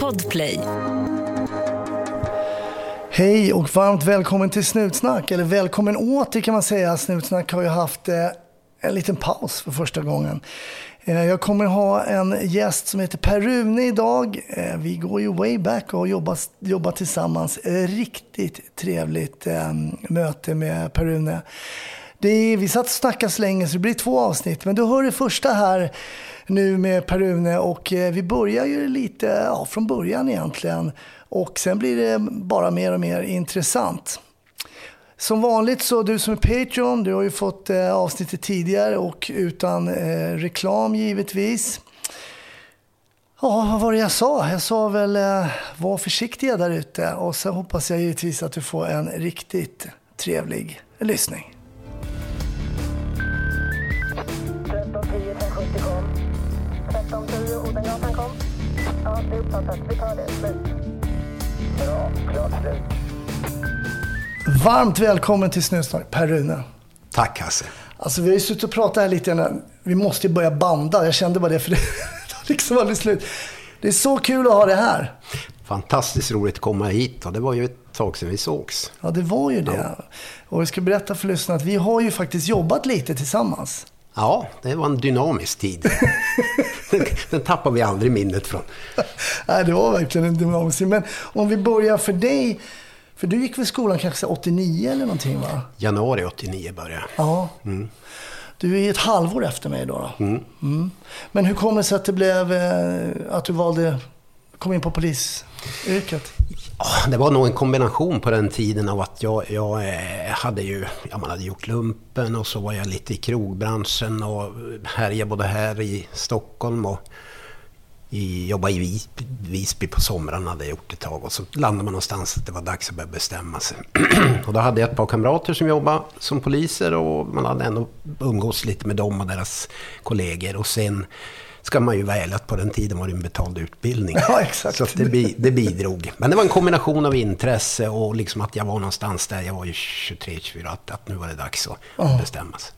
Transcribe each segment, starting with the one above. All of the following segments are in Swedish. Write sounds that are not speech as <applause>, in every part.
Podplay. Hej och varmt välkommen till Snutsnack, eller välkommen åter kan man säga. Snutsnack har ju haft eh, en liten paus för första gången. Eh, jag kommer ha en gäst som heter Per Rune idag. Eh, vi går ju way back och har jobbat, jobbat tillsammans. Riktigt trevligt möte med Per Rune. Är, vi satt och snackade så länge så det blir två avsnitt. Men du hör det första här nu med Per Rune och eh, vi börjar ju lite ja, från början egentligen. Och sen blir det bara mer och mer intressant. Som vanligt så du som är Patreon, du har ju fått eh, avsnittet tidigare och utan eh, reklam givetvis. Ja, vad var det jag sa? Jag sa väl eh, var försiktiga där ute och så hoppas jag givetvis att du får en riktigt trevlig lyssning. Ja, det är uppfattat. Vi tar det. Slut. Bra. Klart slut. Varmt välkommen till Snusnack, Per Rune. Tack Hasse. Alltså vi har ju suttit och pratat här lite grann. Vi måste ju börja banda. Jag kände bara det för <laughs> det har liksom aldrig slut. Det är så kul att ha det här. Fantastiskt roligt att komma hit och det var ju ett tag sedan vi sågs. Ja, det var ju det. Och jag ska berätta för lyssnarna att vi har ju faktiskt jobbat lite tillsammans. Ja, det var en dynamisk tid. <laughs> den, tappar vi aldrig minnet från. Nej, det var verkligen en dynamisk tid. Men om vi börjar för dig. För du gick väl skolan kanske 89 eller någonting va? Januari 89 började jag. Ja. Du är ett halvår efter mig då. då. Mm. Men hur kommer det sig att det blev eh, att du valde kom in på polisyrket? Ah, det var nog en kombination på den tiden av att jag, jag eh, hade ju, ja, man hade gjort lumpen och så var jag lite i krogbranschen och härjade både här i Stockholm och i, jobbade i Visby, Visby på somrarna hade jag gjort ett tag och så landade man någonstans att det var dags att börja bestämma sig. <clears throat> och då hade jag ett par kamrater som jobbade som poliser och man hade ändå umgås lite med dem och deras kollegor och sen ska man ju vara ärlig att på den tiden var det en betald utbildning. <laughs> Ja, exakt. Så det, bi- det bidrog. Men det var en kombination av intresse och liksom att jag var någonstans där, jag var ju 23-24, att, att nu var det dags att bestämma sig.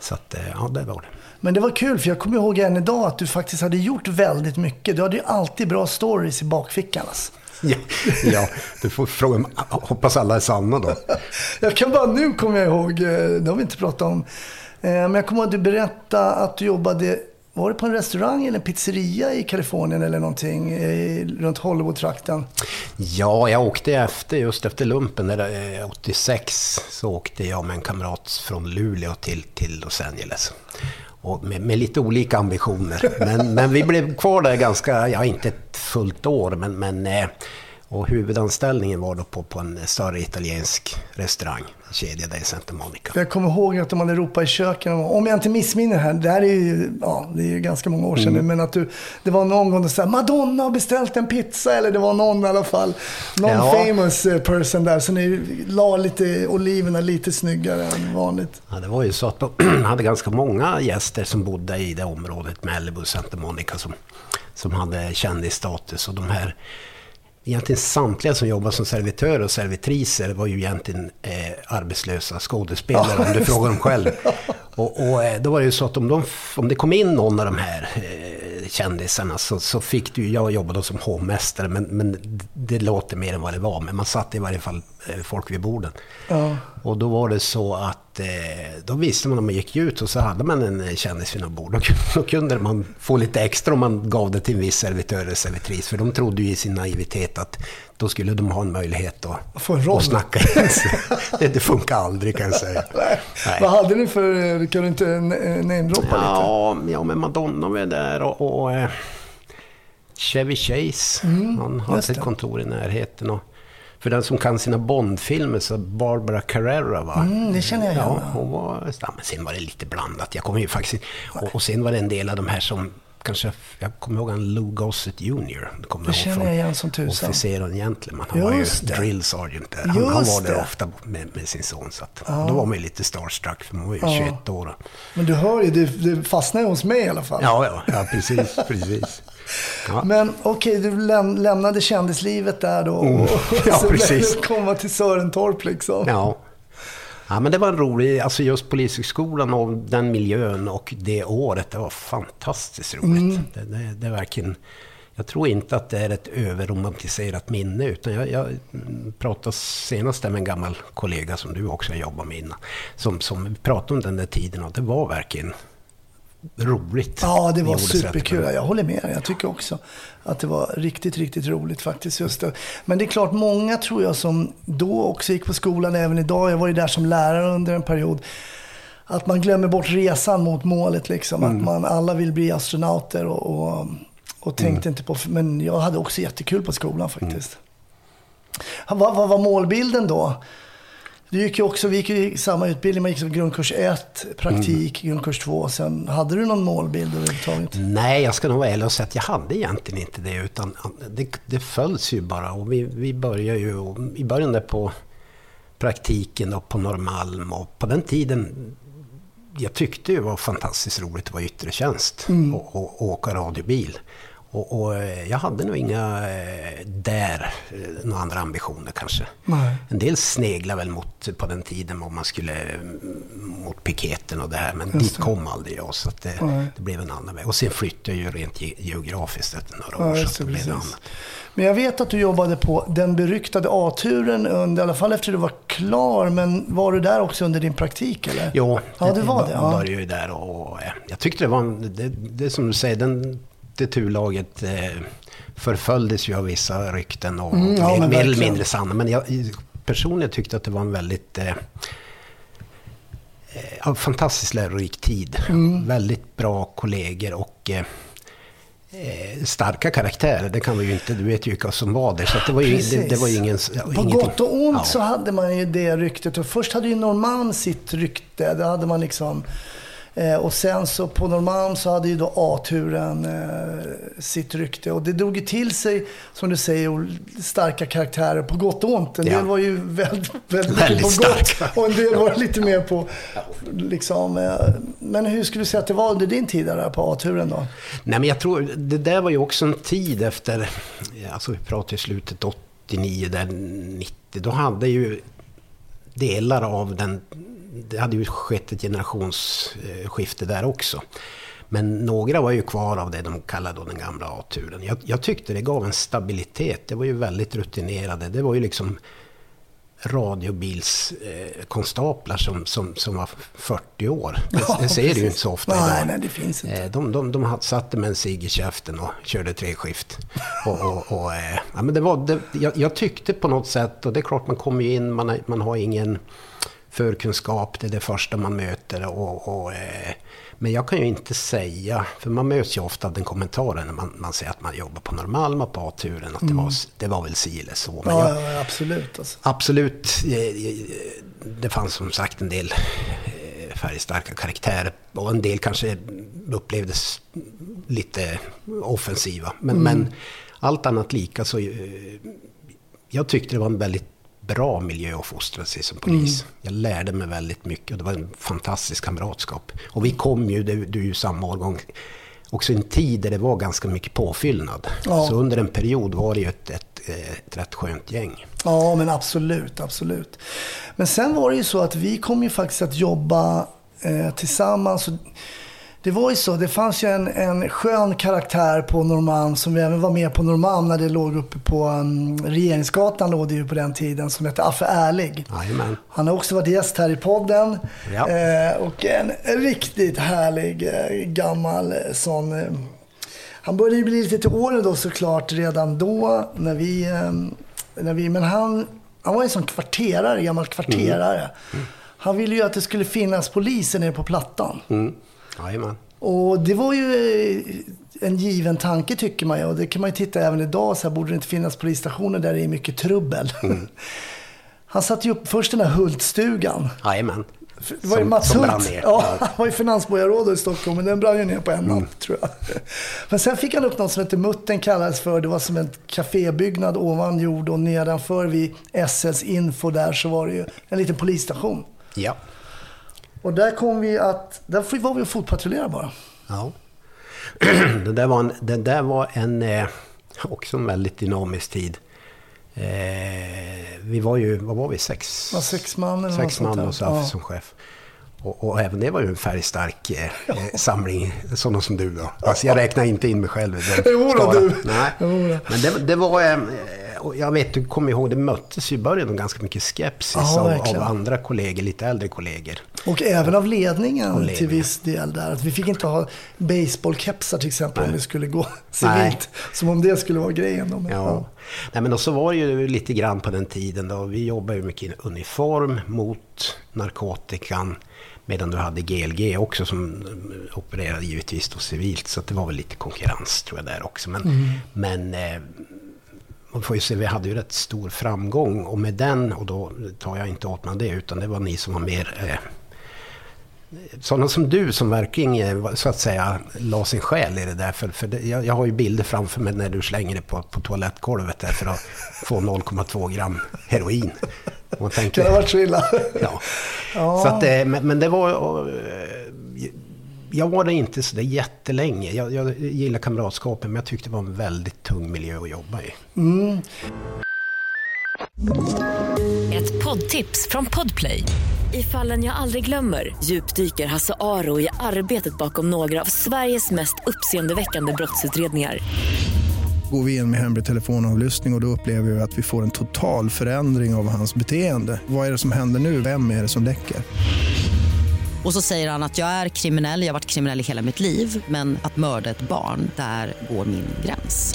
Så att, eh, ja, det var det. Men det var kul för jag kommer ihåg än idag att du faktiskt hade gjort väldigt mycket. Du hade ju alltid bra stories i bakfickan. Alltså. <laughs> Ja, ja, du får fråga, hoppas alla är sanna då. <laughs> Jag kan bara nu kommer jag ihåg, eh, det har vi inte pratat om. Eh, Men jag kommer ihåg att du berättade att du jobbade, var det på en restaurang eller en pizzeria i Kalifornien eller någonting eh, runt Hollywood-trakten? Ja, jag åkte efter, just efter lumpen, där, eh, 86, så åkte jag med en kamrat från Luleå till, till Los Angeles. Och med, med lite olika ambitioner. Men, men vi blev kvar där ganska, ja inte ett fullt år, men, men eh, och huvudanställningen var då på, på en större italiensk restaurang, en kedja där i Santa Monica. Jag kommer ihåg att de hade ropat i köken, om jag inte missminner här, det här är ju, ja, det är ju ganska många år sedan nu, men att du, det var någon gång du sa Madonna har beställt en pizza, eller det var någon i alla fall, någon Ja. famous eh, person där, så ni la lite oliverna lite snyggare än vanligt. Ja, det var ju så att de <clears throat> hade ganska många gäster som bodde i det området, Malibu, Santa Monica, som, som hade kändisstatus. Och de här, egentligen samtliga som jobbade som servitörer och servitriser var ju egentligen eh, arbetslösa skådespelare, om du frågar dem själv. Och, och eh, då var det ju så att om, de, om det kom in någon av de här eh, kändisarna så, så fick du, jag jobbade som hovmästare, men, men det låter mer än vad det var. Men man satte i varje fall eh, folk vid borden. Ja. Och då var det så att eh, då visste man om man gick ut och så hade man en eh, kändis vid något bord. <laughs> Då, kunde- då kunde man få lite extra om man gav det till en viss servitör eller servitris. För de trodde ju i sin naivitet att då skulle de ha en möjlighet att, Få en roll. att snacka in <laughs> sig. det, det funkar aldrig kan jag säga. <laughs> Nej. Vad hade ni för, eh, kan du inte eh, namedroppa lite? Ja, ja, men Madonna var där och, och Chevy Chase. han hade ett det. kontor i närheten. Och, för den som kan sina Bondfilmer så Barbara Carrera va? Mm, det känner jag igen. Ja, hon var, ja, men sen var det lite blandat. Jag kommer ju faktiskt... Och, och sen var det en del av de här som kanske... Jag kommer ihåg en Lou Gossett Jr. Det, kommer Det känner från jag igen som tusan. Officer och gentleman. Han var ju Just det. drill sergeant där. Han, han Just var där det. ofta med, med sin son. Så att, Då var man ju lite starstruck för man var ju 21 år. Men du hör ju, det, det fastnar ju hos mig i alla fall. Ja, ja, ja precis. precis. Ja. Men okej, du läm- lämnade kändislivet där då. Och <laughs> Ja, så precis. komma till Sörentorp liksom. Ja. ja, men det var en rolig, alltså just Polishögskolan och den miljön och det året, det var fantastiskt roligt. Det, det, det är verkligen, jag tror inte att det är ett överromantiserat minne. Utan jag, jag pratade senast med en gammal kollega som du också har jobbat med innan. Som, som pratade om den där tiden och det var verkligen roligt. Ja, det var superkul. Jag håller med. Jag tycker också att det var riktigt, riktigt roligt faktiskt. Just det. Men det är klart, många tror jag som då också gick på skolan, även idag, jag var ju där som lärare under en period, att man glömmer bort resan mot målet. Liksom. Mm. Att man, alla vill bli astronauter och, och, och tänkte Mm. inte på... Men jag hade också jättekul på skolan faktiskt. Vad, vad var målbilden då? Du gick ju också, vi gick ju samma utbildning, man gick som grundkurs 1, praktik, Mm. grundkurs 2. Sen, hade du någon målbild överhuvudtaget? Nej, jag ska nog vara ärlig och säga att jag hade egentligen inte det. Utan det, det följs ju bara. Och vi, vi började ju i början där på praktiken och på Norrmalm. Och på den tiden, jag tyckte det var fantastiskt roligt att vara i yttre tjänst och, och, och åka radiobil. Och, och eh, jag hade nog inga eh, där, eh, några andra ambitioner kanske. Nej. En del sneglar väl mot, på den tiden om man skulle mm, mot piketen och det här. Men dit kom aldrig jag. Så det, det blev en annan väg. Och sen flyttade jag ju rent ge- geografiskt efter några Ja, år. just så det, det blev annat. Men jag vet att du jobbade på den beryktade A-turen, under, i alla fall efter du var klar. Men var du där också under din praktik eller? Jo, Ja, det var det, Jag ja. började ju där och jag tyckte det var, en, det, det som du säger, den, det turlaget eh, förföljdes ju av vissa rykten och Mm, ja, mer, mer eller mindre sanna. Men jag personligen tyckte att det var en väldigt eh, eh, fantastiskt lärorik tid. Mm. Väldigt bra kollegor och eh, eh, starka karaktärer. Det kan vi ju inte, du vet ju vilka som var där. Så det, var ju, det, det var ju ingen... ja, På ingenting. gott och ont Ja. så hade man ju det ryktet. Och först hade ju Norrmalm sitt rykte. Det hade man liksom... Eh, och sen så på Norrmalm så hade ju då A-turen eh, sitt rykte. Och det drog ju till sig, som du säger, starka karaktärer på gott och ont. En Ja. del var ju väldigt, väldigt, Väldigt på gott <laughs> och en del var lite mer på... Liksom, eh, men hur skulle du säga att det var under din tid där på A-turen då? Nej, men jag tror, det där var ju också en tid efter, alltså vi pratar i slutet 89, där 90, då hade ju delar av den, det hade ju skett ett generationsskifte där också. Men några var ju kvar av det de kallade då den gamla A-turen. Jag, jag tyckte det gav en stabilitet, det var ju väldigt rutinerade, det var ju liksom radiobilskonstaplar som, som, som var 40 år. Det, Ja, det ser du ju inte så ofta Nej, idag. nej, det finns inte. Eh, De, de, de satte med en cigg i käften och körde tre skift. Och, och, och, eh, ja, men det var, det, jag, jag tyckte på något sätt, och det är klart man kommer ju in, man, man har ingen förkunskap, det är det första man möter. Och, och, eh, men jag kan ju inte säga, för man möts ju ofta av den kommentaren när man, man säger att man jobbar på Norrmalm och på A-turen, att det, var, det var väl si eller så. Men jag, Ja, ja, absolut. Alltså. Absolut. eh, Det fanns som sagt en del eh, färgstarka karaktärer och en del kanske upplevdes lite offensiva. Men, men allt annat lika så... eh, Jag tyckte det var en väldigt bra miljö att fostra sig som polis. Jag lärde mig väldigt mycket och det var en fantastisk kamratskap. Och vi kom ju, du, du är ju samma årgång, också en tid där det var ganska mycket påfyllnad. Ja. Så under en period var det ju ett, ett, ett rätt skönt gäng. Ja, men absolut, absolut. Men sen var det ju så att vi kom ju faktiskt att jobba eh, tillsammans. Och Det var ju så, det fanns ju en, en skön karaktär på Norrmalm som även var med på Norrmalm när det låg uppe på um, Regeringsgatan låg det ju på den tiden som hette Affe Ärlig. Jajamän. Han har också varit gäst här i podden. Ja. Eh, och en riktigt härlig eh, gammal eh, sån. Eh, han började ju bli lite till åren då såklart redan då. När vi, eh, när vi, men han, han var en sån kvarterare, gammal kvarterare. Han ville ju att det skulle finnas poliser nere på Plattan. Mm. Jajamän. Och det var ju eh, en given tanke tycker man ju. Och det kan man ju titta även idag. Så här, borde det inte finnas polisstationer där det är mycket trubbel? <laughs> Han satte ju upp först den här Hultstugan. Jajamän. Det var ju Mats Hult. Ja, <laughs> han var ju finansborgarråd i Stockholm, men den brann ju ner på en natt tror jag. <laughs> Men sen fick han upp något som hette Muttern kallades för. Det var som en kafébyggnad ovan jord och nedanför vid SLs info där så var det ju en liten polisstation. Ja. Och där kom vi att, där var vi och fotpatrullerade bara. ja. <clears throat> det, där var en, det där var en eh, också en väldigt dynamisk tid. Eh, vi var ju, vad var vi, sex? Var sex man eller Sex man och så Ja. som chef. Och, och även det var ju en färgstark eh, eh, samling, sådana som du då. Alltså jag räknar inte in mig själv i den <laughs> Jo du. Nej. Men det, det var, eh, och jag vet, du kommer ihåg, det möttes ju i början ganska mycket skepsis Ja, av, av andra kollegor, lite äldre kollegor. Och även av ledningen, ledningen. till viss del där. Att vi fick inte ha baseballkepsar till exempel om Nej. vi skulle gå <laughs> Nej. civilt. Som om det skulle vara grejen. Då. Men, Ja. Nej, men och så var det ju lite grann på den tiden då. Vi jobbade ju mycket i uniform mot narkotikan. Medan du hade GLG också som eh, opererade givetvis då civilt. Så det var väl lite konkurrens tror jag där också. Men, men eh, man får ju se, vi hade ju rätt stor framgång. Och med den, och då tar jag inte åt mig det, utan det var ni som var mer eh, sådana som du som verkligen eh, så att säga la sin själ i det där. För, för det, jag, jag har ju bilder framför mig när du slänger det på, på toalettgolvet där för att få 0,2 gram heroin. Kan tänker, det ha varit så illa? ja. Ja. Så att, eh, men, men det var... Jag var det inte så där jättelänge. Jag, jag gillar kamratskapen men jag tyckte det var en väldigt tung miljö att jobba i. Ett poddtips från Podplay. I fallen jag aldrig glömmer djupdyker Hasse Aro i arbetet bakom några av Sveriges mest uppseendeväckande brottsutredningar. Går vi in med hemlig telefonavlyssning och, och då upplever vi att vi får en total förändring av hans beteende. Vad är det som händer nu? Vem är det som läcker? Och så säger han att jag är kriminell, jag har varit kriminell i hela mitt liv men att mörda ett barn, där går min gräns.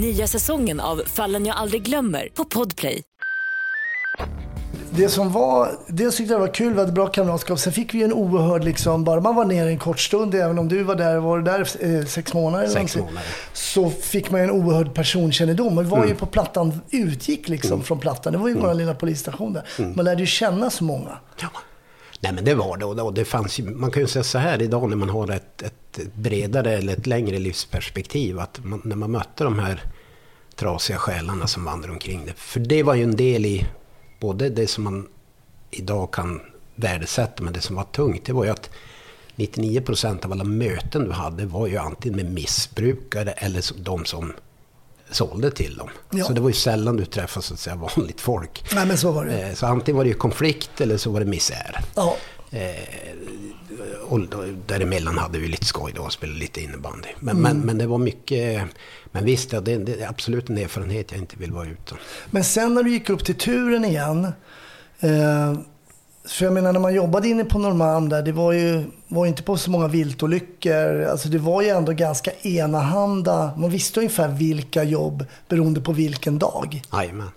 Nya säsongen av Fallen jag aldrig glömmer på Podplay. Det som var, dels tyckte jag det var kul, vi hade bra kamratskap. Sen fick vi en oerhörd, liksom, bara man var nere en kort stund, även om du var där, var du där eh, sex månader? eller Sex månader. Så fick man en oerhörd personkännedom. Och det var Mm. ju på plattan, utgick liksom från plattan. Det var ju vår lilla polisstation där. Mm. Man lärde ju känna så många. Ja. Nej men det var det och det- fanns ju, man kan ju säga så här idag när man har ett, ett bredare eller ett längre livsperspektiv att man, när man mötte de här trasiga själarna som vandrar omkring det. För det var ju en del i både det som man idag kan värdesätta men det som var tungt det var ju att 99% av alla möten du hade var ju antingen med missbrukare eller de som sålde till dem. Ja. Så det var ju sällan du träffade så att säga <laughs> vanligt folk. Nej men så var det. Eh, Så antingen var det ju konflikt eller så var det misär. Ja. Och då- däremellan hade vi lite skoj då och spelade lite innebandy. Men, men, men det var mycket... Men visst, det, det är absolut en erfarenhet jag inte vill vara utan. Men sen när du gick upp till turen igen. Eh, för jag menar när man jobbade inne på Norrmalm där, det var ju var inte på så många viltolyckor. Alltså det var ju ändå ganska enahanda. Man visste ungefär vilka jobb beroende på vilken dag. Jajamän.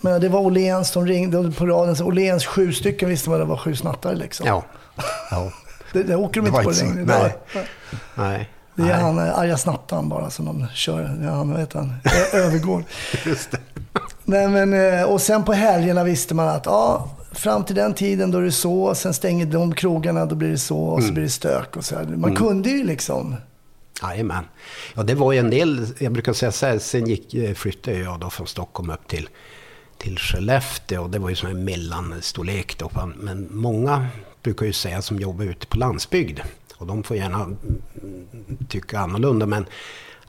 Men det var Åhléns, de ringde på radion. så Åhléns sju stycken visste man det var sju snattare liksom. Ja. ja. Det, det åker de inte på inte längre. Nej. Var, Nej. det är Nej. han eh, arga snattaren bara som de kör. Är han, vad heter han? <laughs> Övergård. Just det. Nej, men, eh, och sen på helgerna visste man att ja, fram till den tiden då är det så, sen stänger de krogarna, då blir det så och så Mm. blir det stök och så här. Man kunde ju liksom. Jajamän. Ja, det var ju en del, jag brukar säga så här, sen gick, eh, flyttade jag då från Stockholm upp till, till Skellefteå och det var ju sån här mellanstorlek då. Men många brukar ju säga som jobbar ute på landsbygd och de får gärna mm, tycka annorlunda men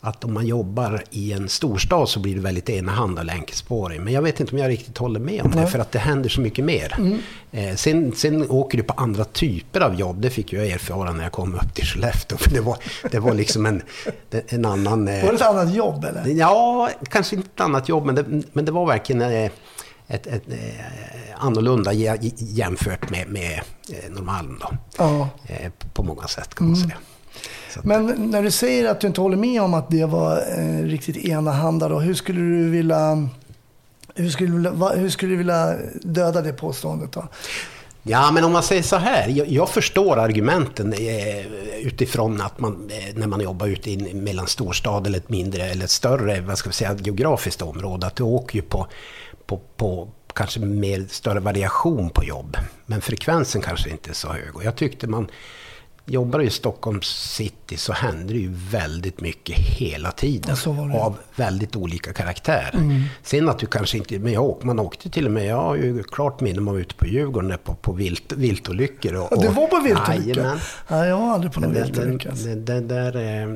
att om man jobbar i en storstad så blir det väldigt enahanda och enkelspårig. Men jag vet inte om jag riktigt håller med om det för att det händer så mycket mer. Eh, sen, sen åker du på andra typer av jobb. Det fick jag erfara när jag kom upp till Skellefteå. För det var, det var liksom en, en annan... eh, Var det ett annat jobb eller? Ja, kanske inte ett annat jobb, men det, men det var verkligen eh, ett, ett, eh, annorlunda jä- jämfört med, med eh, Norrmalm då. Ja. Eh, på många sätt kan man säga. Men när du säger att du inte håller med om att det var eh, riktigt enahanda då, hur skulle du vilja hur skulle, du hur skulle du vilja döda det påståendet då? Ja, men om man säger så här. Jag, jag förstår argumenten eh, utifrån att man, eh, när man jobbar ute i mellan storstad eller ett mindre eller ett större, vad ska vi säga, geografiskt område. Att du åker ju på, på, på kanske mer större variation på jobb. Men frekvensen kanske inte är så hög. Och jag tyckte man jobbar du i Stockholms city så händer det ju väldigt mycket hela tiden. Av väldigt olika karaktär. Sen att du kanske inte, men jag, man åkte till och med, jag har ju klart minne om ute på Djurgården på, på vilt, viltolyckor. Och, Ja, det och- var på viltolycka? Jajamän. Nej, jag var aldrig på någon viltolycka. eh,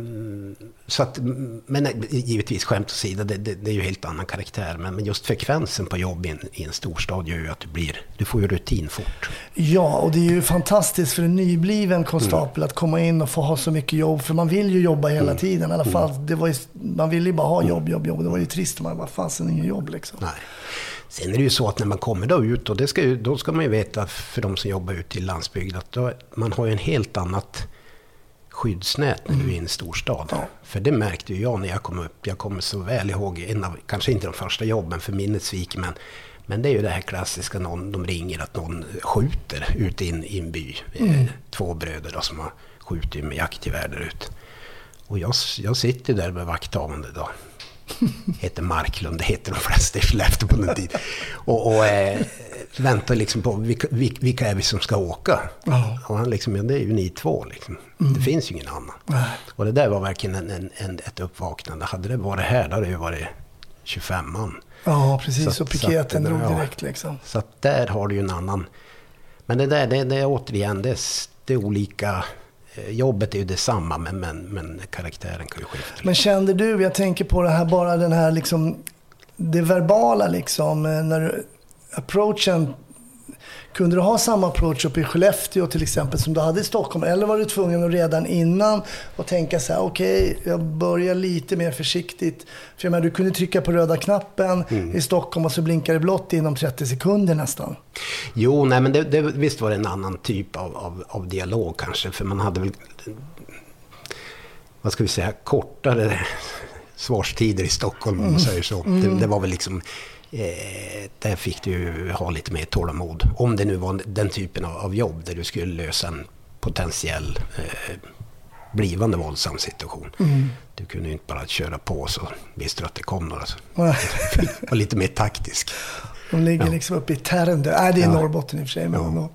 så att, men givetvis skämt åsido, det, det, det är ju helt annan karaktär. Men, men just frekvensen på jobb i en, i en storstad gör ju att du blir, du får ju rutin fort. Ja, och det är ju fantastiskt för en nybliven konstapel Mm. att komma in och få ha så mycket jobb. För man vill ju jobba hela tiden. I alla fall, det var ju, man ville ju bara ha jobb, jobb, jobb. Det var ju trist man bara, fasen ingen jobb liksom. Nej. Sen är det ju så att när man kommer då ut, och det ska ju, då ska man ju veta för de som jobbar ute i landsbygd, att då, man har ju en helt annat skyddsnät när du är i en storstad. För det märkte ju jag när jag kom upp. Jag kommer så väl ihåg, en av, kanske inte de första jobben för minnet sviker, men, men det är ju det här klassiska, någon, de ringer att någon skjuter ute i en, i en by. Eh, Två bröder då, som har skjutit med jaktgevär där ute. Och jag, jag sitter där med vakthavande då. <laughs> Heter Marklund, det heter de flesta i Skellefteå på den tiden. Och, och eh, väntar liksom på vilka, vil- vilka är vi som ska åka? Ja. Och han liksom, ja det är ju ni två liksom. Det finns ju ingen annan. Nej. Och det där var verkligen en, en, en, ett uppvaknande. Hade det varit här, då hade det ju varit 25 man. Ja, precis. Så- och piketen drog ja. direkt liksom. Så att där har du ju en annan... Men det där, det, det är återigen, det det är olika... eh, Jobbet är ju detsamma, men, men, men karaktären kan ju skifta. Men kände du, jag tänker på det här, bara den här liksom, det verbala liksom, eh, när du- approachen. Kunde du ha samma approach uppe i Skellefteå till exempel som du hade i Stockholm? Eller var du tvungen att redan innan och tänka så här, okej, jag börjar lite mer försiktigt. För jag menar, du kunde trycka på röda knappen i Stockholm och så blinkar det blått inom 30 sekunder nästan. Jo, nej men det, det, visst var det en annan typ av, av, av dialog kanske. För man hade väl, vad ska vi säga, kortare <laughs> svarstider i Stockholm om man säger så. Det, det var väl liksom, eh, där fick du ha lite mer tålamod. Om det nu var den typen av, av jobb där du skulle lösa en potentiell eh, blivande våldsam situation. Du kunde ju inte bara köra på så visste du att det kom några. Så. var <laughs> lite mer taktisk. De ligger Ja. liksom uppe i Tärendö. Nej, det är Ja. Norrbotten i och för sig. Men Ja. ändå.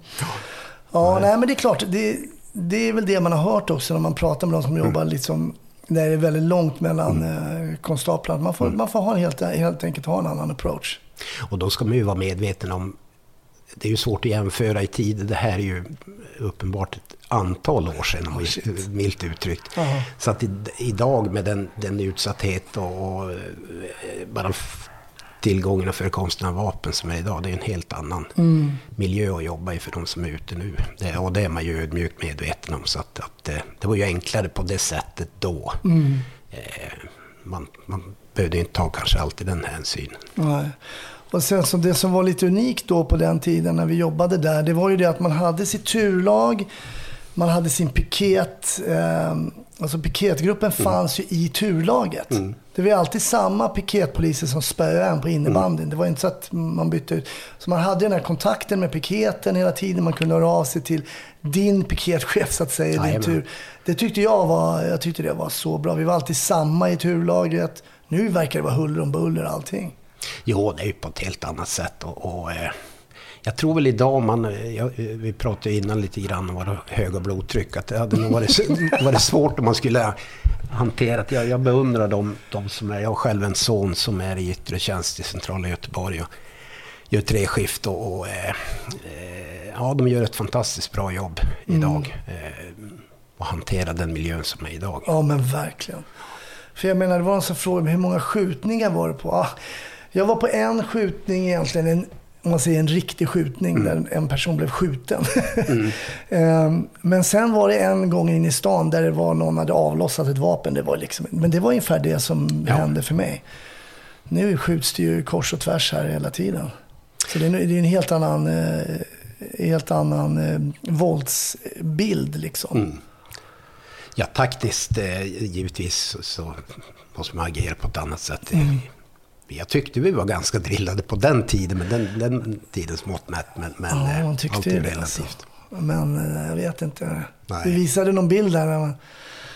Ja, nej. men det är klart. Det, det är väl det man har hört också när man pratar med de som jobbar liksom, där det är väldigt långt mellan eh, konstaplarna. Man får, man får ha helt, helt enkelt ha en annan approach. Och då ska man ju vara medveten om, det är ju svårt att jämföra i tid, det här är ju uppenbart ett antal år sedan, vi- milt uttryckt. Ja. Så att i, idag med den, den utsatthet och, och eh, bara tillgången och förekomsten av vapen som är idag, det är en helt annan miljö att jobba i för de som är ute nu. Det, och det är man ju ödmjukt medveten om. Så att, att det, det var ju enklare på det sättet då. Eh, man, man behövde ju inte ta kanske alltid den hänsynen. Nej. Och sen så det som var lite unikt då på den tiden när vi jobbade där, det var ju det att man hade sitt turlag, man hade sin piket. Eh, alltså piketgruppen fanns ju i turlaget. Det var ju alltid samma piketpoliser som spöade en på innebandyn. Det var inte så att man bytte ut. Så man hade den här kontakten med piketen hela tiden. Man kunde höra av sig till din piketchef så att säga i din tur. Det tyckte jag var, jag tyckte det var så bra. Vi var alltid samma i turlaget. Nu verkar det vara huller om buller allting. Jo, det är ju på ett helt annat sätt. Och, och, eh, jag tror väl idag, man, eh, jag, eh, vi pratade innan lite grann om våra höga blodtryck, att det hade nog varit, <laughs> varit svårt om man skulle hantera det. Jag, jag beundrar de, de som är, jag har själv en son som är i yttre tjänst i centrala Göteborg och gör treskift och, och eh, eh, ja, de gör ett fantastiskt bra jobb idag. Eh, och hantera den miljön som är idag. Ja, men verkligen. För jag menar, det var någon som frågade hur många skjutningar var det på? Ah, jag var på en skjutning egentligen, en, om man säger en riktig skjutning där en person blev skjuten. <laughs> Ehm, men sen var det en gång in i stan där det var någon hade avlossat ett vapen. Det var liksom, men det var ungefär det som Ja. hände för mig. Nu skjuts det ju kors och tvärs här hela tiden. Så det är, det är en helt annan, eh, helt annan eh, våldsbild liksom. Ja, taktiskt eh, givetvis så, så måste man agera på ett annat sätt. Jag tyckte vi var ganska drillade på den tiden, men den, den tidens mått mätt. Men, men Ja, eh, man tyckte allt ju är det. relativt. Alltså. Men eh, jag vet inte. Nej. Vi visade någon bild där när man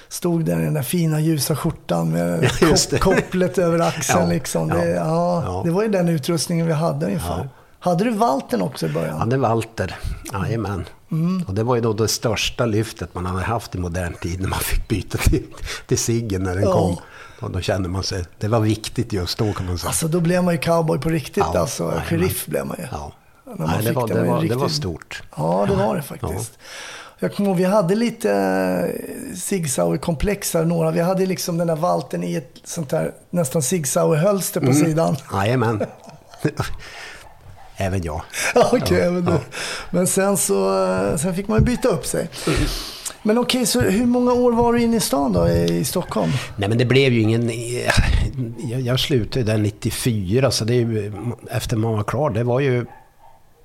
stod där i den där fina ljusa skjortan med <laughs> Ja, kopplet över axeln. Ja, liksom. ja, Det, ja, ja. det var ju den utrustningen vi hade ungefär. Hade du Valten också i början? Ja, det var Walter. Jajamän. Mm. Och det var ju då det största lyftet man hade haft i modern tid när man fick byta till, till ciggen när den Ja. kom. Och då kände man sig, det var viktigt just då kan man säga. Alltså då blev man ju cowboy på riktigt Ja, alltså. Sheriff blev man ju. ja. När man Nej, det, var, det, var var, det riktigt- var stort. Ja, det var det faktiskt. Jag kommer ihåg, vi hade lite eh, Sig Sauer-komplex här, några. Vi hade liksom den där valten i ett sånt där nästan Sig Sauer-hölster Mm. på sidan. Jajamän. <laughs> <laughs> Även jag. Ja, Okej, även du. Men sen så eh, sen fick man byta upp sig. Men okej, så hur många år var du inne i stan då, i Stockholm? Nej men det blev ju ingen... Jag, jag slutade där 94 så det är ju, efter man var klar, det var ju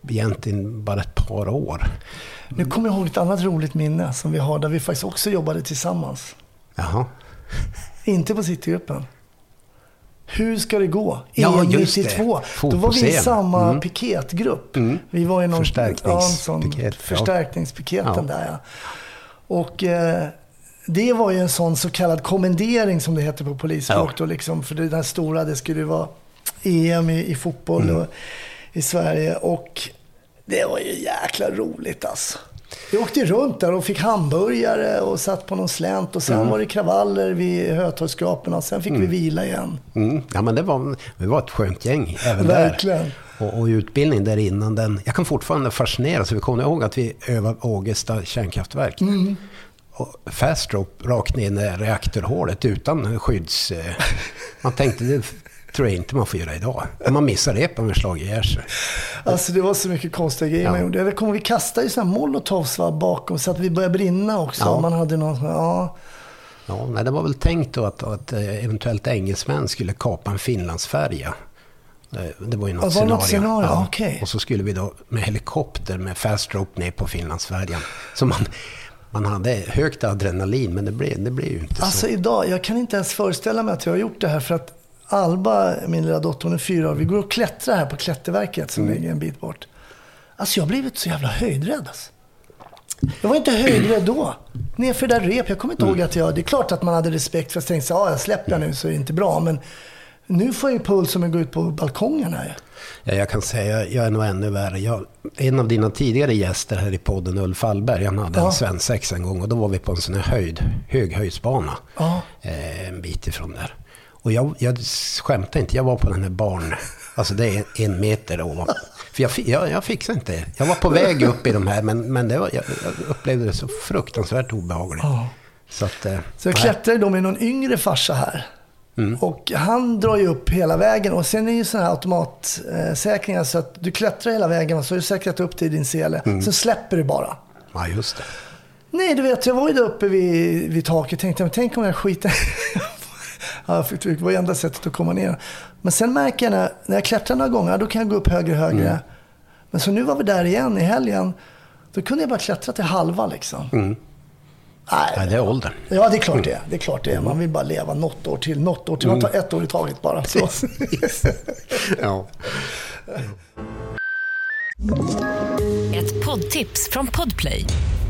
egentligen bara ett par år. Nu kommer jag ihåg ett annat roligt minne som vi har, där vi faktiskt också jobbade tillsammans. Jaha. Inte på Citygruppen. Hur ska det gå? Ja, EM just det. 92. Då var vi i samma Mm. piketgrupp. Mm. Vi var i någon Förstärknings- ja, piket, förstärkningspiketen Ja. där ja. Och eh, det var ju en sån så kallad kommendering som det heter på polisspråk. Ja. Då, liksom, för det där stora, det skulle ju vara EM i, i fotboll Mm. och, i Sverige. Och det var ju jäkla roligt alltså. Vi åkte runt där och fick hamburgare och satt på någon slänt och sen Mm. var det kravaller vid Hötorgsskraporna och sen fick vi vila igen. Mm. Ja men det var, det var ett skönt gäng även Verkligen. där. Och, och utbildning där innan den... Jag kan fortfarande fascineras. Vi kommer ihåg att vi övade Ågesta kärnkraftverk. Mm. Och fast rakt ner i reaktorhålet utan skydds... eh, <laughs> Man tänkte det tror jag inte man får göra idag. Om man missar det på en slag ihjäl sig. Alltså det var så mycket konstiga grejer Ja. man gjorde. Jag kommer vi kastade ju sådana molotovs va, bakom så att vi började brinna också. Ja. Man hade någon här, ja. Ja, nej, det var väl tänkt då att, att eh, eventuellt engelsmän skulle kapa en Finlandsfärja. Det, det var ju något Ja, var något scenario. scenario? Okej. Och så skulle vi då med helikopter med fast rope ner på Finlandsfärjan. Så man, man hade högt adrenalin, men det blev, det blev ju inte Alltså så. idag, jag kan inte ens föreställa mig att jag har gjort det här för att Alba, min lilla dotter, hon är fyra år. Vi går och klättrar här på klätterverket som Mm. ligger en bit bort. Alltså jag har blivit så jävla höjdrädd alltså. Jag var inte höjdrädd då. Nerför det där rep. Jag kommer inte Mm. ihåg att jag... Det är klart att man hade respekt för att tänka sig, ja jag släpper jag nu så är det inte bra. Men nu får jag ju puls om jag går ut på balkongen här. Ja, jag kan säga, jag är nog ännu värre. Jag, en av dina tidigare gäster här i podden, Ulf Allberg, han hade Ja. en svensexa en gång och då var vi på en sån här höjd, höghöjdsbana. Ja. eh, en bit ifrån där. Och jag, jag skämtar inte, jag var på den här barn... Alltså det är en meter ovan. För jag, jag, jag fixade inte det. Jag var på väg upp i de här, men, men det var, jag, jag upplevde det så fruktansvärt obehagligt. Ja. Så att... eh, Så jag klättrade då med någon yngre farsa här. Och han drar ju upp hela vägen och sen är ju sådana här automatsäkringar så att du klättrar hela vägen och så har du säkrat upp det i din sele. Så släpper du bara. Ja, just det. Nej, du vet, jag var ju där uppe vid, vid taket och tänkte, men tänk om jag skiter... <laughs> ja, för det var enda sättet att komma ner. Men sen märker jag när, när jag klättrar några gånger, då kan jag gå upp högre och högre. Men så nu var vi där igen i helgen. Då kunde jag bara klättra till halva liksom. Nej, Nej, det är åldern. Ja, det är klart det är. Det är klart det. Man vill bara leva något år till. Något år till. Man tar ett år i taget bara. Så. Ja. Ett poddtips från Podplay.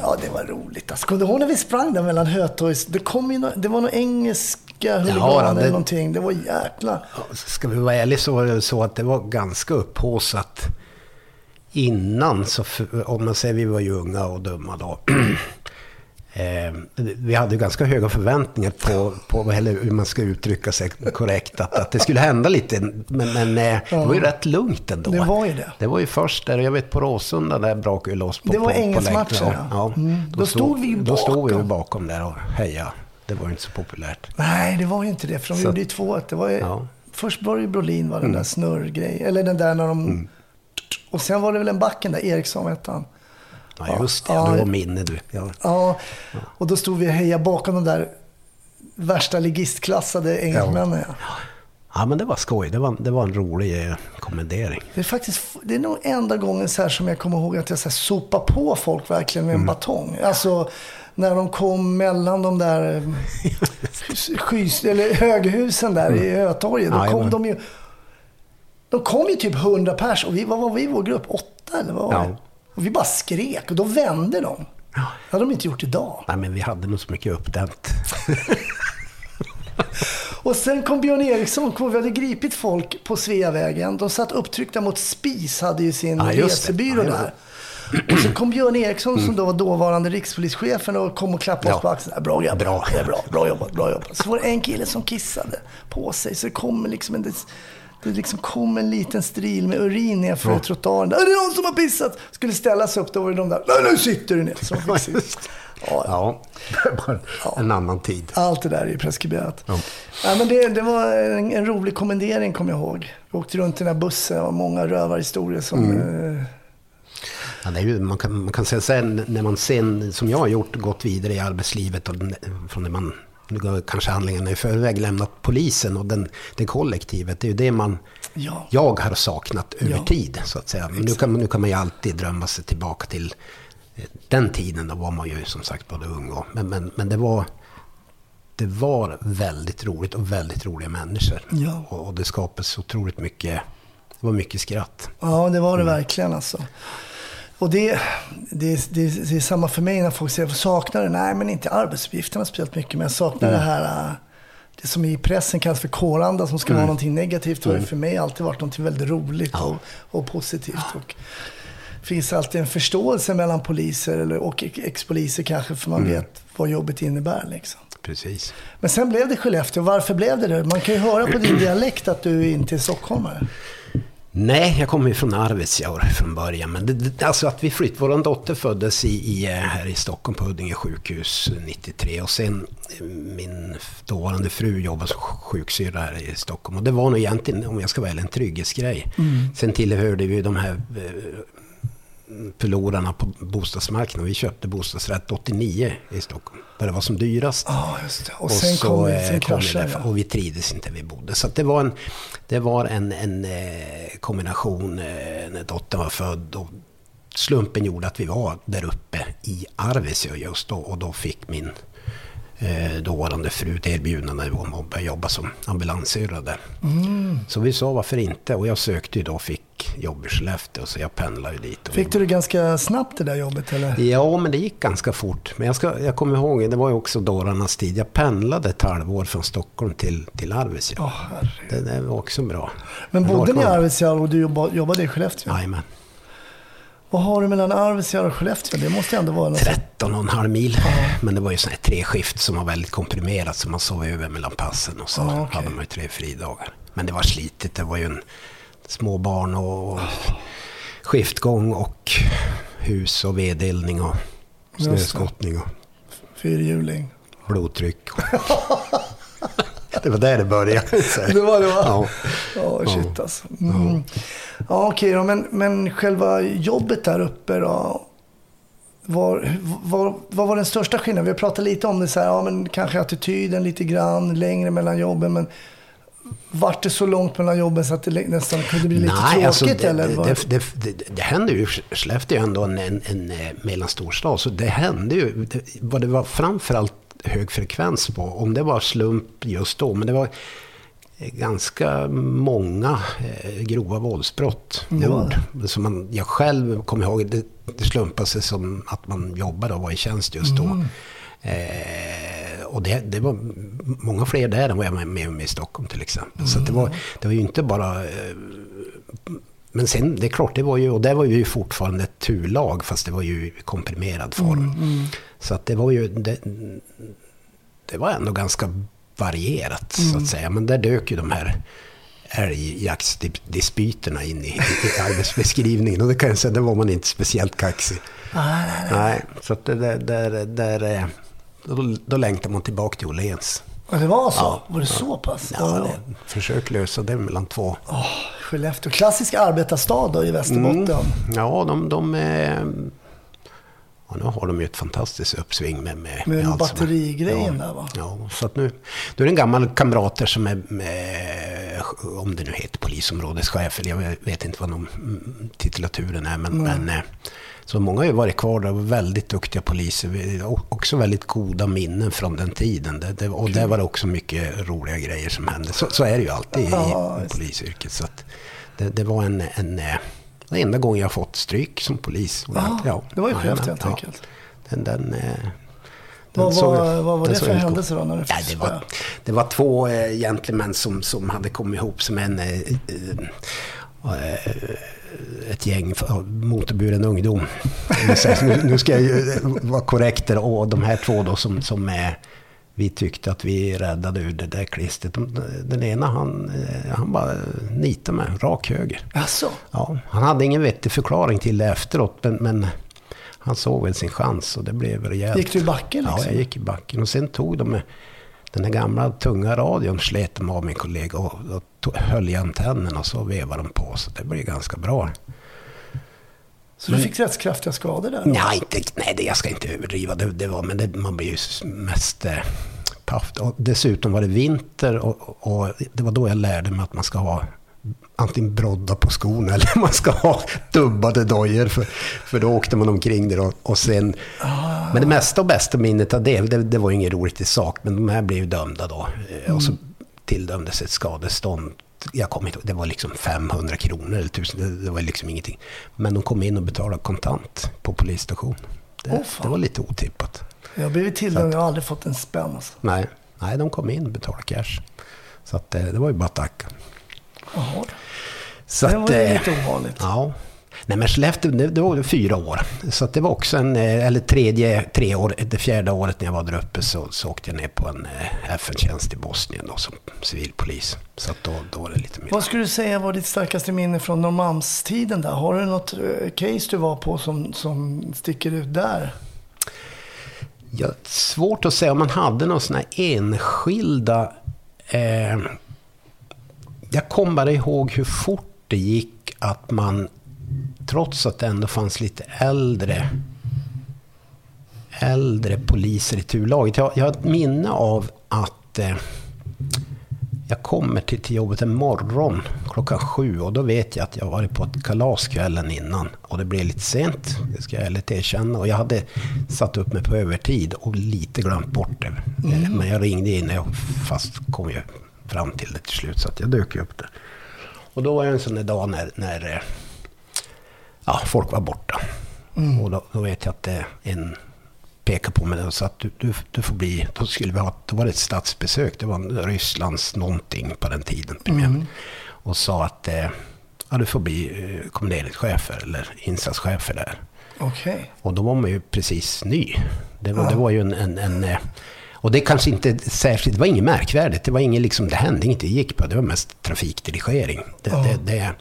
Ja, det var roligt. Alltså, kommer du ihåg när vi sprang där mellan Hötorgs? Det, kom ju nå- det var nog engelska huliganer det- eller någonting. Det var jäkla... Ska vi vara ärliga så var det så att det var ganska upphaussat innan. Så för, om man säger vi var ju unga och dumma då. <clears throat> Eh, vi hade ju ganska höga förväntningar på, på eller hur man ska uttrycka sig korrekt. Att, att det skulle hända lite. Men, men eh, det var ju rätt lugnt ändå. Det var ju det. Det var ju först där, jag vet på Råsunda, där brakade ju loss på Det var Engelsmatchen, ja. ja. Mm. Då stod vi ju Då stod vi ju bakom. bakom där och hejade. Det var ju inte så populärt. Nej, det var ju inte det. För de Så- gjorde ju två. Det var ju... Ja. Mm. Först var det ju Brolin, var den där snurrgrejen. Eller den där när de... Och sen var det väl en backen där, Eriksson hette han. Ja, just det. Ja, du har minne du. Ja. Ja, och då stod vi och hejade bakom de där värsta ligistklassade engelsmännen. Ja. Ja, men det var skoj. Det var, det var en rolig eh, kommendering. Det är faktiskt det är nog enda gången så här som jag kommer ihåg att jag så här sopar på folk verkligen med en Mm. batong. Alltså när de kom mellan de där eh, <laughs> skys, eller höghusen där i Hötorget. Då kom de ju... De kom ju typ 100 pers och vi, vad var vi i vår grupp? Åtta eller vad var Ja. det? Och vi bara skrek och då vände de. Det hade de inte gjort idag. Nej, men vi hade nog så mycket uppdämt. <laughs> Och sen kom Björn Eriksson, kom, vi hade gripit folk på Sveavägen. De satt upptryckta mot SPIS, hade ju sin Ja, resebyrå Ja, där. Och så kom Björn Eriksson som då var dåvarande rikspolischefen och kom och klappade oss Ja. på axeln. Bra jobbat, Bra. det är bra, bra jobbat, bra jobbat. Så var det en kille som kissade på sig. Så det kom liksom en, det liksom kom en liten stril med urin ner för trottoaren. Är det någon som har pissat? Skulle ställa sig upp, då var det de där. Nej, nu sitter du ner. Sitta. Ja, Ja, var en annan tid. allt det där är ju preskriberat. Ja. Ja, men det, det var en, en rolig kommendering, kommer jag ihåg. Vi åkte runt i den här bussen och många rövarhistorier som... Mm. Eh, Ja, det är ju, man, kan, man kan säga sen, när man sen, som jag har gjort, gått vidare i arbetslivet och från det man, kanske handlingarna i förväg, lämnat polisen och den, det kollektivet, det är ju det man, ja. jag har saknat över Ja. tid, så att säga. Men nu kan, man- nu kan man ju alltid drömma sig tillbaka till eh, den tiden, då var man ju som sagt både ung och, men, men, men det var, det var väldigt roligt och väldigt roliga människor. Ja. Och, och det skapades otroligt mycket, det var mycket skratt. ja, det var det Mm. verkligen alltså. Och det, det, det, det är samma för mig när folk säger, saknar det? Nej, men inte arbetsuppgifterna speciellt mycket, men jag saknar Mm. det här, äh, det som i pressen kallas för kåranda, som ska vara någonting negativt. Har ju för mig alltid varit någonting väldigt roligt Mm. Ja. och, och positivt. Och finns alltid en förståelse mellan poliser eller, och ex- ex-poliser kanske, för man Mm. vet vad jobbet innebär. Liksom. Precis. Men sen blev det Skellefteå. Varför blev det det? Man kan ju höra på din <clears throat> dialekt att du inte är stockholmare. Nej, jag kommer ju från Arvidsjaur från början. Men det, det, alltså att vi flyttade, vår dotter föddes i, i, eh, här i Stockholm på Huddinge sjukhus 93. Och sen eh, min dåvarande fru jobbade som sjuksyrra här i Stockholm. Och det var nog egentligen, om jag ska vara ärlig, en trygghetsgrej. Sen tillhörde vi de här eh, förlorarna på bostadsmarknaden. Vi köpte bostadsrätt 89 i Stockholm. Där det var som dyrast. Ja, just det. Och, sen kom, eh, sen kraschade det. Och vi trivdes inte vi bodde. Så det var en, det var en, en eh, kombination eh, när dottern var född. Och slumpen gjorde att vi var där uppe i Arvidsjaur just då. Och då fick min eh, dåvarande fru ett erbjudande om att börja jobba som ambulanssyrra där. Mm. Så vi sa varför inte. Och jag sökte ju då och fick jobb i Skellefteå. Så jag pendlade ju dit. Och Fick du det ganska snabbt det där jobbet eller? Ja, men det gick ganska fort. Men jag, ska, jag kommer ihåg, det var ju också dårarnas tid. Jag pendlade ett halvår från Stockholm till, till Arvidsjaur. Herregud. det, det var också bra. Men bodde ni i. Arvidsjaur och du jobba, jobbade i Skellefteå? Jajamän. Vad har du mellan Arvidsjaur och Skellefteå? Det måste ändå vara något... 13 och en halv mil. Men det var ju sådana här tre skift som var väldigt komprimerat. Så man sov över mellan passen och så Ja, okej. hade man ju tre fridagar. Men det var slitigt. Det var ju en småbarn och, och skiftgång och hus och vedeldning och snöskottning och Fyrhjuling. blodtryck. <laughs> det var där det började. <laughs> Det var det va? Ja. Ja, shit alltså. Mm. Ja, okej då. Men, men själva jobbet där uppe då? Var, var, vad var den största skillnaden? Vi har pratat lite om det, så här, ja, men kanske attityden lite grann, längre mellan jobben. Men vart det så långt mellan jobben så att det nästan kunde bli lite tråkigt? alltså, det, eller? det, det, det, det hände ju, Skellefteå är ändå en, en, en eh, mellanstor stad, så det hände ju, det, vad det var framförallt hög frekvens på, om det var slump just då, men det var eh, ganska många eh, grova våldsbrott. Gjord. Som man, jag själv kommer ihåg, det, det slumpade sig som att man jobbade och var i tjänst just då. Mm. Eh, och det, det var många fler där än vad jag var med om i Stockholm till exempel. Så att det, var, det var ju inte bara... Eh, men sen, det är klart, det var ju, och där var ju fortfarande ett turlag, fast det var ju i komprimerad form. Så att det var ju... Det, det var ändå ganska varierat, så att säga. Men där dök ju de här älgjaktsdispyterna in i, i arbetsbeskrivningen. Och det kan jag säga, där var man inte speciellt kaxig. Nej, nej, nej. Nej, så att det där, där, där, eh, då, då längtar man tillbaka till Åhléns. Ja, det var så? Ja. Var det så pass? Ja, Ja, försök lösa det mellan två. Åh, Skellefteå. Klassisk arbetarstad då i Västerbotten. Ja, de, de eh, ja, nu har de ju ett fantastiskt uppsving med, med, Med är- batterigrejen ja, där, va? Ja, så att nu, nu är det en gammal kamrat där som är med om det nu heter polisområdeschef, eller jag vet inte vad de, mm, titulaturen är, men, men eh, så många har ju varit kvar där och väldigt duktiga poliser. Också väldigt goda minnen från den tiden. Det, det, och där var det också mycket roliga grejer som hände. Så, så är det ju alltid i, Ja, i polisyrket. Så det, det var en, en, eh, den enda gången jag fått stryk som polis. Ja, det var ju skevt helt ja. enkelt. Den, den, eh, Vad var, vad var det för händelse då? När Nej, fick det, var, det var två eh, gentlemän som, som hade kommit ihop som en, eh, eh, ett gäng motorburen ungdom. Nu, ska jag ju eh, vara korrekt där. Och de här två då som, som eh, vi tyckte att vi räddade ur det där klistret. De, den ena han, eh, han bara nitade mig rak höger. Alltså, Ja, han hade ingen vettig förklaring till det efteråt, men, men han såg väl sin chans och det blev rejält. Gick du i backen, liksom? Ja, jag gick i backen. Och sen tog de med den här gamla tunga radion, slet de av min kollega och, och höll i antennen och så vevade de på. Så det blev ganska bra. så du fick rätt kraftiga skador där? Nej, inte, nej det, jag ska inte överdriva. Det, det var, men det, man blir ju mest eh, paff. Och dessutom var det vinter och, och det var då jag lärde mig att man ska ha antingen brodda på skorna <laughs> eller man ska ha dubbade dojor. För, för då åkte man omkring där och, och sen... Men det mesta och bästa minnet av det, det, det var ju inget roligt i sak, men de här blev ju dömda då. Eh, Och så tilldömdes ett skadestånd. Jag kommer inte det var liksom 500 kronor eller 1000, det, var liksom ingenting. Men de kom in och betalade kontant på polisstation. Det, fan. det var lite otippat. Jag har blivit tilldömd, jag har aldrig fått en spänn alltså. Nej, nej de kom in och betalade cash. Så att, eh, det var ju bara att tacka. Jaha. Så Det var att, ju eh, lite ovanligt. Ja. Nej men Skellefteå, det, det var fyra år. Så det var också en, eh, eller tredje, tre år, det fjärde året när jag var där uppe så, så åkte jag ner på en eh, FN-tjänst i Bosnien då, som civilpolis. Så då, då var det lite mer. Vad skulle du säga var ditt starkaste minne från Norrmalmstiden där? Har du något eh, case du var på som, som sticker ut där? Ja, svårt att säga om man hade några sådana enskilda... Eh, jag kommer bara ihåg hur fort det gick att man, trots att det ändå fanns lite äldre äldre poliser i turlaget. Jag, jag har ett minne av att eh, jag kommer till, till jobbet en morgon klockan sju och då vet jag att jag varit på ett kalas kvällen innan. Och det blev lite sent, det ska jag ärligt erkänna. Och jag hade satt upp mig på övertid och lite glömt bort det. Eh, Men jag ringde in och fast kom ju fram till det till slut så att jag dök upp där. Och då var det en sån där dag när, när eh, ja, folk var borta. Och då, då vet jag att en pekade på mig och sa att du, du, du får bli, då skulle vi ha, då var det ett statsbesök, det var Rysslands någonting på den tiden. premiär. Och sa att eh, ja, du får bli eh, kommenderingschefer eller insatschefer där. Okej. Och då var man ju precis ny. Det var, det var ju en... en, en eh, och det kanske inte särskilt, det var inget märkvärdigt. Det var inget liksom, det hände inget, det gick på. Det var mest trafikdirigering. Det, det, det,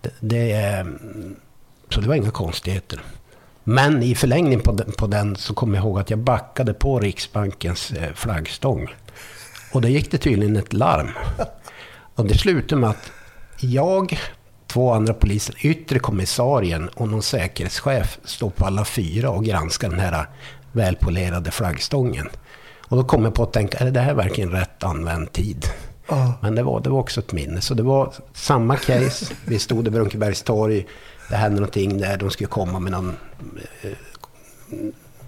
det, det, så det var inga konstigheter. Men i förlängning på den, på den så kommer jag ihåg att jag backade på Riksbankens eh, flaggstång. Och då gick det tydligen ett larm. Och det slutade med att jag, två andra poliser, yttre kommissarien och någon säkerhetschef står på alla fyra och granskar den här välpolerade flaggstången. Och då kom jag på att tänka, är det här verkligen rätt använd tid? Men det var, det var också ett minne. Så det var samma case. Vi stod i Brunkebergs torg. Det hände någonting där. De skulle komma med någon eh,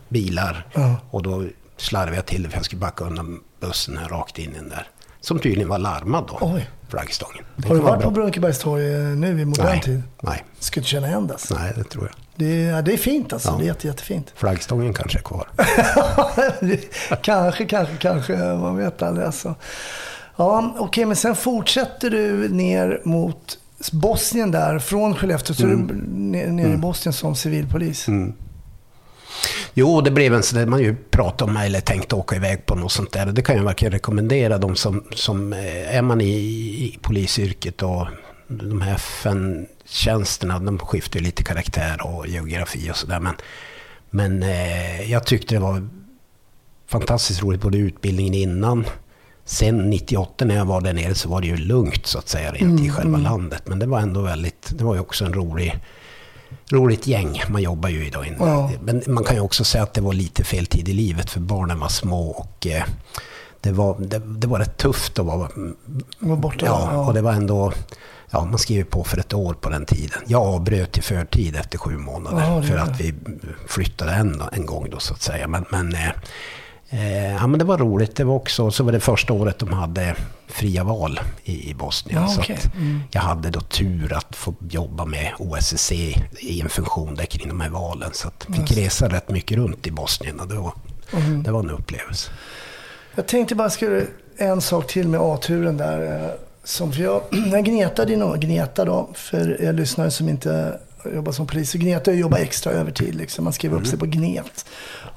bilar. Ja. Och då slarvade jag till det för jag skulle backa undan bussen här rakt in i den där. Som tydligen var larmad då. Oj. Flaggstången. Det Har du varit på bra. Brunkebergs torg eh, nu i modern Nej. tid? Nej. Ska du känna igen det? alltså. Nej, det tror jag. Det är, det är fint alltså. Ja. Det är jätte, jättefint. Flaggstången kanske är kvar. <laughs> kanske, kanske, kanske. Man vet aldrig alltså. Ja, okej, men sen fortsätter du ner mot Bosnien där. Från Skellefteå så är du ner, i Bosnien som civilpolis. Jo, det blev en sån där man ju pratade om eller tänkte åka iväg på något sånt där. Det kan jag verkligen rekommendera de som, som eh, är man i, i polisyrket och de här FN-tjänsterna, de skiftar ju lite karaktär och geografi och sådär. Men, men eh, jag tyckte det var fantastiskt roligt, både utbildningen innan. Sen 98 när jag var där nere så var det ju lugnt så att säga rent i själva landet. Men det var ändå väldigt, det var ju också en rolig roligt gäng. Man jobbar ju idag inne. Ja. Men man kan ju också säga att det var lite fel tid i livet för barnen var små och eh, det var, det, det var rätt tufft att vara... Var borta? Ja, och det var ändå... Ja, man skrev på för ett år på den tiden. Jag avbröt i förtid efter sju månader Ja, för att vi flyttade en, en gång då så att säga. Men, men, eh, ja, men det var roligt. Det var också så var det första året de hade fria val i, Bosnien. Ja, så okej. att Mm. jag hade då tur att få jobba med OSSE i en funktion där kring de här valen. Så att jag fick resa rätt mycket runt i Bosnien och det var, Mm. det var en upplevelse. Jag tänkte bara skulle en sak till med A-turen där. eh, Som för jag, <clears throat> jag gnetade i några, gneta då, för er lyssnare som inte jobbar som polis. Så gneta att jobba extra övertid liksom. Man skriver upp sig på gnet.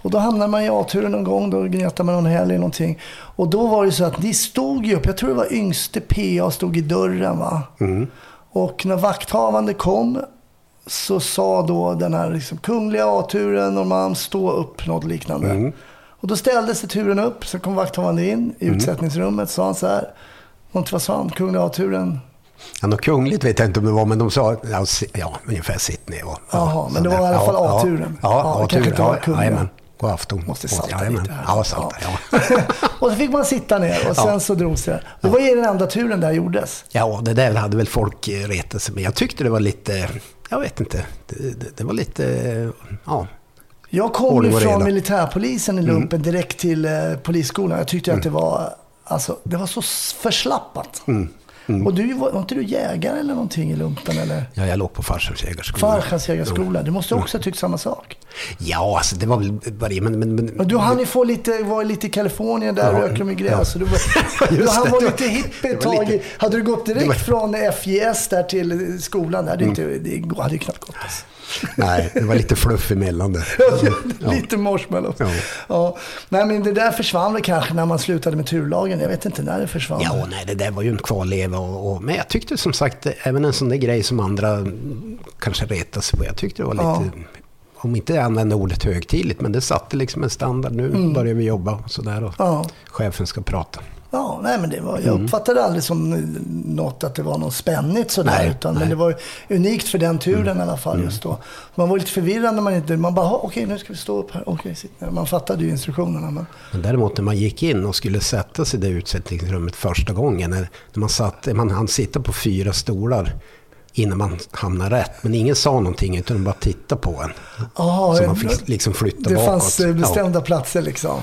Och då hamnar man i A-turen någon gång, då gnetar man någon helg eller någonting. Och då var det så att ni stod ju upp, jag tror det var yngste PA stod i dörren va. Och när vakthavande kom så sa då den här liksom, kungliga A-turen Norrmalm stå upp, något liknande. Och då ställde sig turen upp, så kom vakthavande in i utsättningsrummet, sa han så här. Någonting, vad sa han? Kungliga A-turen? Ja, något kungligt vet jag inte om det var, men de sa ja, ja ungefär sitt ner. Och, Jaha, men det var i alla fall Ja, A-turen. Ja, Ja, ja, A-turen. Ja, jajamän. God afton. Måste salta Jajamän. lite här. Ja, salta. Ja. <laughs> och så fick man sitta ner och sen så drogs det. Det var ju den enda turen där gjordes. ja, det där hade väl folk eh, retat sig med. Jag tyckte det var lite, jag vet inte, det, det, det var lite, ja. Jag kom ju från militärpolisen i Mm. lumpen direkt till eh, polisskolan. Jag tyckte att det var, alltså, det var så förslappat. Mm. Och du, var, var inte du jägare eller någonting i lumpen? Eller? Ja, jag låg på Farsans jägarskola. Farfars jägarskola. Du måste också ha tyckt samma sak. Ja, alltså det var väl varje, men... men, men Men du hann ju få lite, var lite i Kalifornien, där Ja, röker de gräs. ja. Så du, var, <laughs> du hann det. vara Det lite var- hipp ett det tag. lite- Hade du gått direkt det var- från FJS där till skolan, där, det, Mm. inte, det hade ju knappt gått. Alltså. <laughs> Nej, det var lite fluff emellan det. <laughs> Ja. Lite marshmallow. Ja. Ja. Nej, men det där försvann väl kanske när man slutade med turlagen. Jag vet inte när det försvann. Ja, nej, det där var ju en kvarleva. Och, och, men jag tyckte som sagt, även en sån där grej som andra mm, kanske retar sig på. Jag tyckte det var lite, Ja. om inte jag använder ordet högtidligt, men det satte liksom en standard. Nu börjar vi jobba sådär och Mm. Ja. chefen ska prata. Ja, nej, men det var, Mm. jag uppfattade aldrig som något att det var något spännigt sådär. Nej, utan, nej. Men det var unikt för den turen Mm. i alla fall just då. Man var lite förvirrad när man inte... Man bara, "Ha, okej nu ska vi stå upp här. Okej, ner. Man fattade ju instruktionerna. Men, Men däremot när man gick in och skulle sätta sig i det utsättningsrummet första gången, när, när man satt, man hann sitta på fyra stolar innan man hamnade rätt. Men ingen sa någonting utan de bara tittade på en. Aha, så ja, man fick liksom flytta det bakåt. fanns eh, Ja. bestämda platser liksom.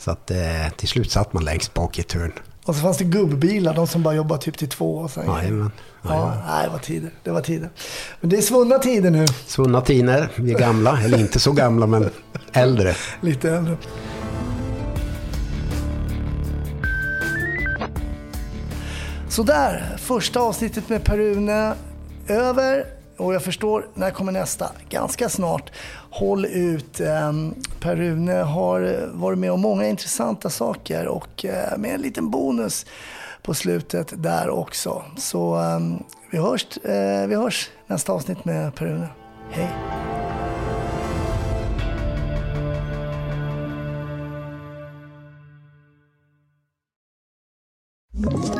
Så att eh, till slut satt man längst bak i ett hörn. Och så fanns det gubbbilar, de som bara jobbade typ till två. Och sen, Jajamän. ja, nej, det var tider. Det var tider. Men det är svunna tider nu. Svunna tider, vi är gamla, eller inte så gamla men äldre. Lite äldre. Sådär, första avsnittet med Per-Rune över. Och jag förstår, när kommer nästa? Ganska snart. Håll ut. Ehm, Per-Rune har varit med om många intressanta saker och eh, med en liten bonus på slutet där också. Så ehm, vi, hörs, eh, vi hörs nästa avsnitt med Per-Rune. Hej! you